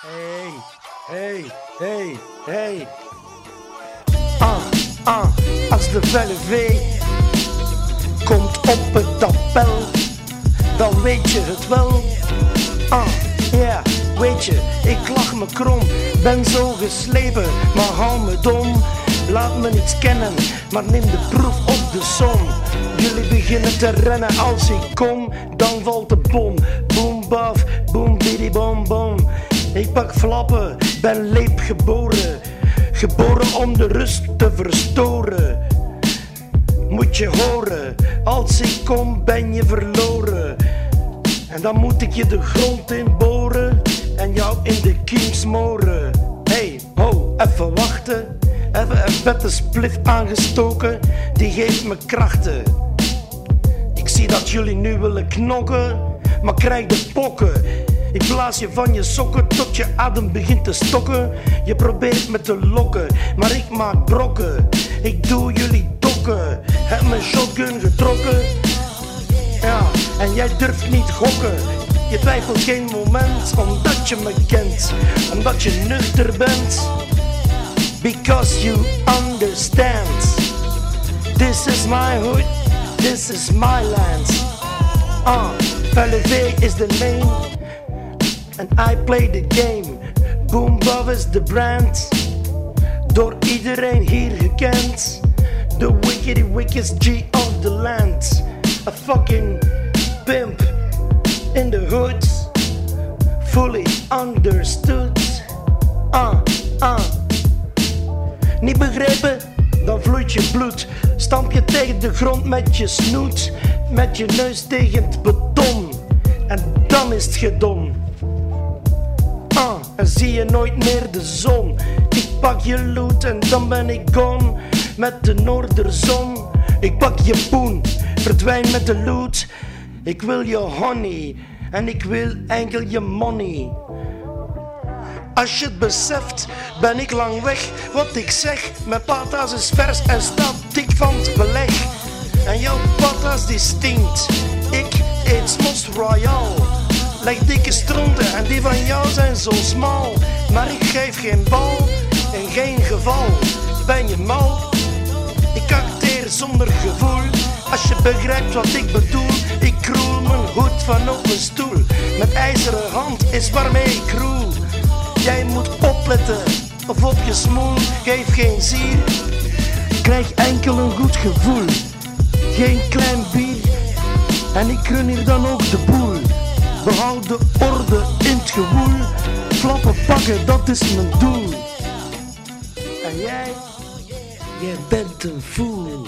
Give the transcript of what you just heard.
Hey, hey, hey, hey. Ah, ah, als de felle V komt op het tapel, dan weet je het wel. Ah, ja, weet je, ik lach me krom, ben zo geslepen, maar hou me dom. Laat me niets kennen, maar neem de proef op de som. Jullie beginnen te rennen als ik kom, dan valt de bom. Boom, baf, boom, bidi, bom, bom. Ik pak flappen, ben leep geboren. Geboren om de rust te verstoren. Moet je horen, als ik kom ben je verloren. En dan moet ik je de grond in boren en jou in de kiem smoren. Hey, ho, even wachten. Even een vette spliff aangestoken, die geeft me krachten. Ik zie dat jullie nu willen knokken, maar krijg de pokken. Ik blaas je van je sokken tot je adem begint te stokken. Je probeert me te lokken, maar ik maak brokken. Ik doe jullie dokken, heb mijn shotgun getrokken. Ja, en jij durft niet gokken. Je twijfelt geen moment, omdat je me kent, omdat je nuchter bent. Because you understand. This is my hood, this is my land. Ah, uh, is the name, and I play the game. Boom Bob is the brand, door iedereen hier gekend. The wickedy wickedest G of the land. A fucking pimp in the hood, fully understood. Ah, ah. Niet begrepen? Dan vloeit je bloed. Stamp je tegen de grond met je snoet, met je neus tegen het beton. En dan is het gedon. En zie je nooit meer de zon. Ik pak je loot en dan ben ik gone. Met de noorderzon. Ik pak je poen, verdwijn met de loot. Ik wil je honey en ik wil enkel je money. Als je het beseft, ben ik lang weg. Wat ik zeg, mijn patas is vers en staat dik van het beleg. En jouw patas die stinkt. Ik eet Smos Royal. Leg dikke stronten en die van jou zijn zo smal. Maar ik geef geen bal, in geen geval. Ben je mal? Ik acteer zonder gevoel. Als je begrijpt wat ik bedoel, ik kroel mijn hoed van op mijn stoel. Met ijzeren hand is waarmee ik roel. Jij moet opletten of op je smoel. Geef geen zier, krijg enkel een goed gevoel. Geen klein bier en ik run hier dan ook de boel. Behoud de orde in het gewoel. Flappen pakken, dat is mijn doel. En jij, jij bent een fool.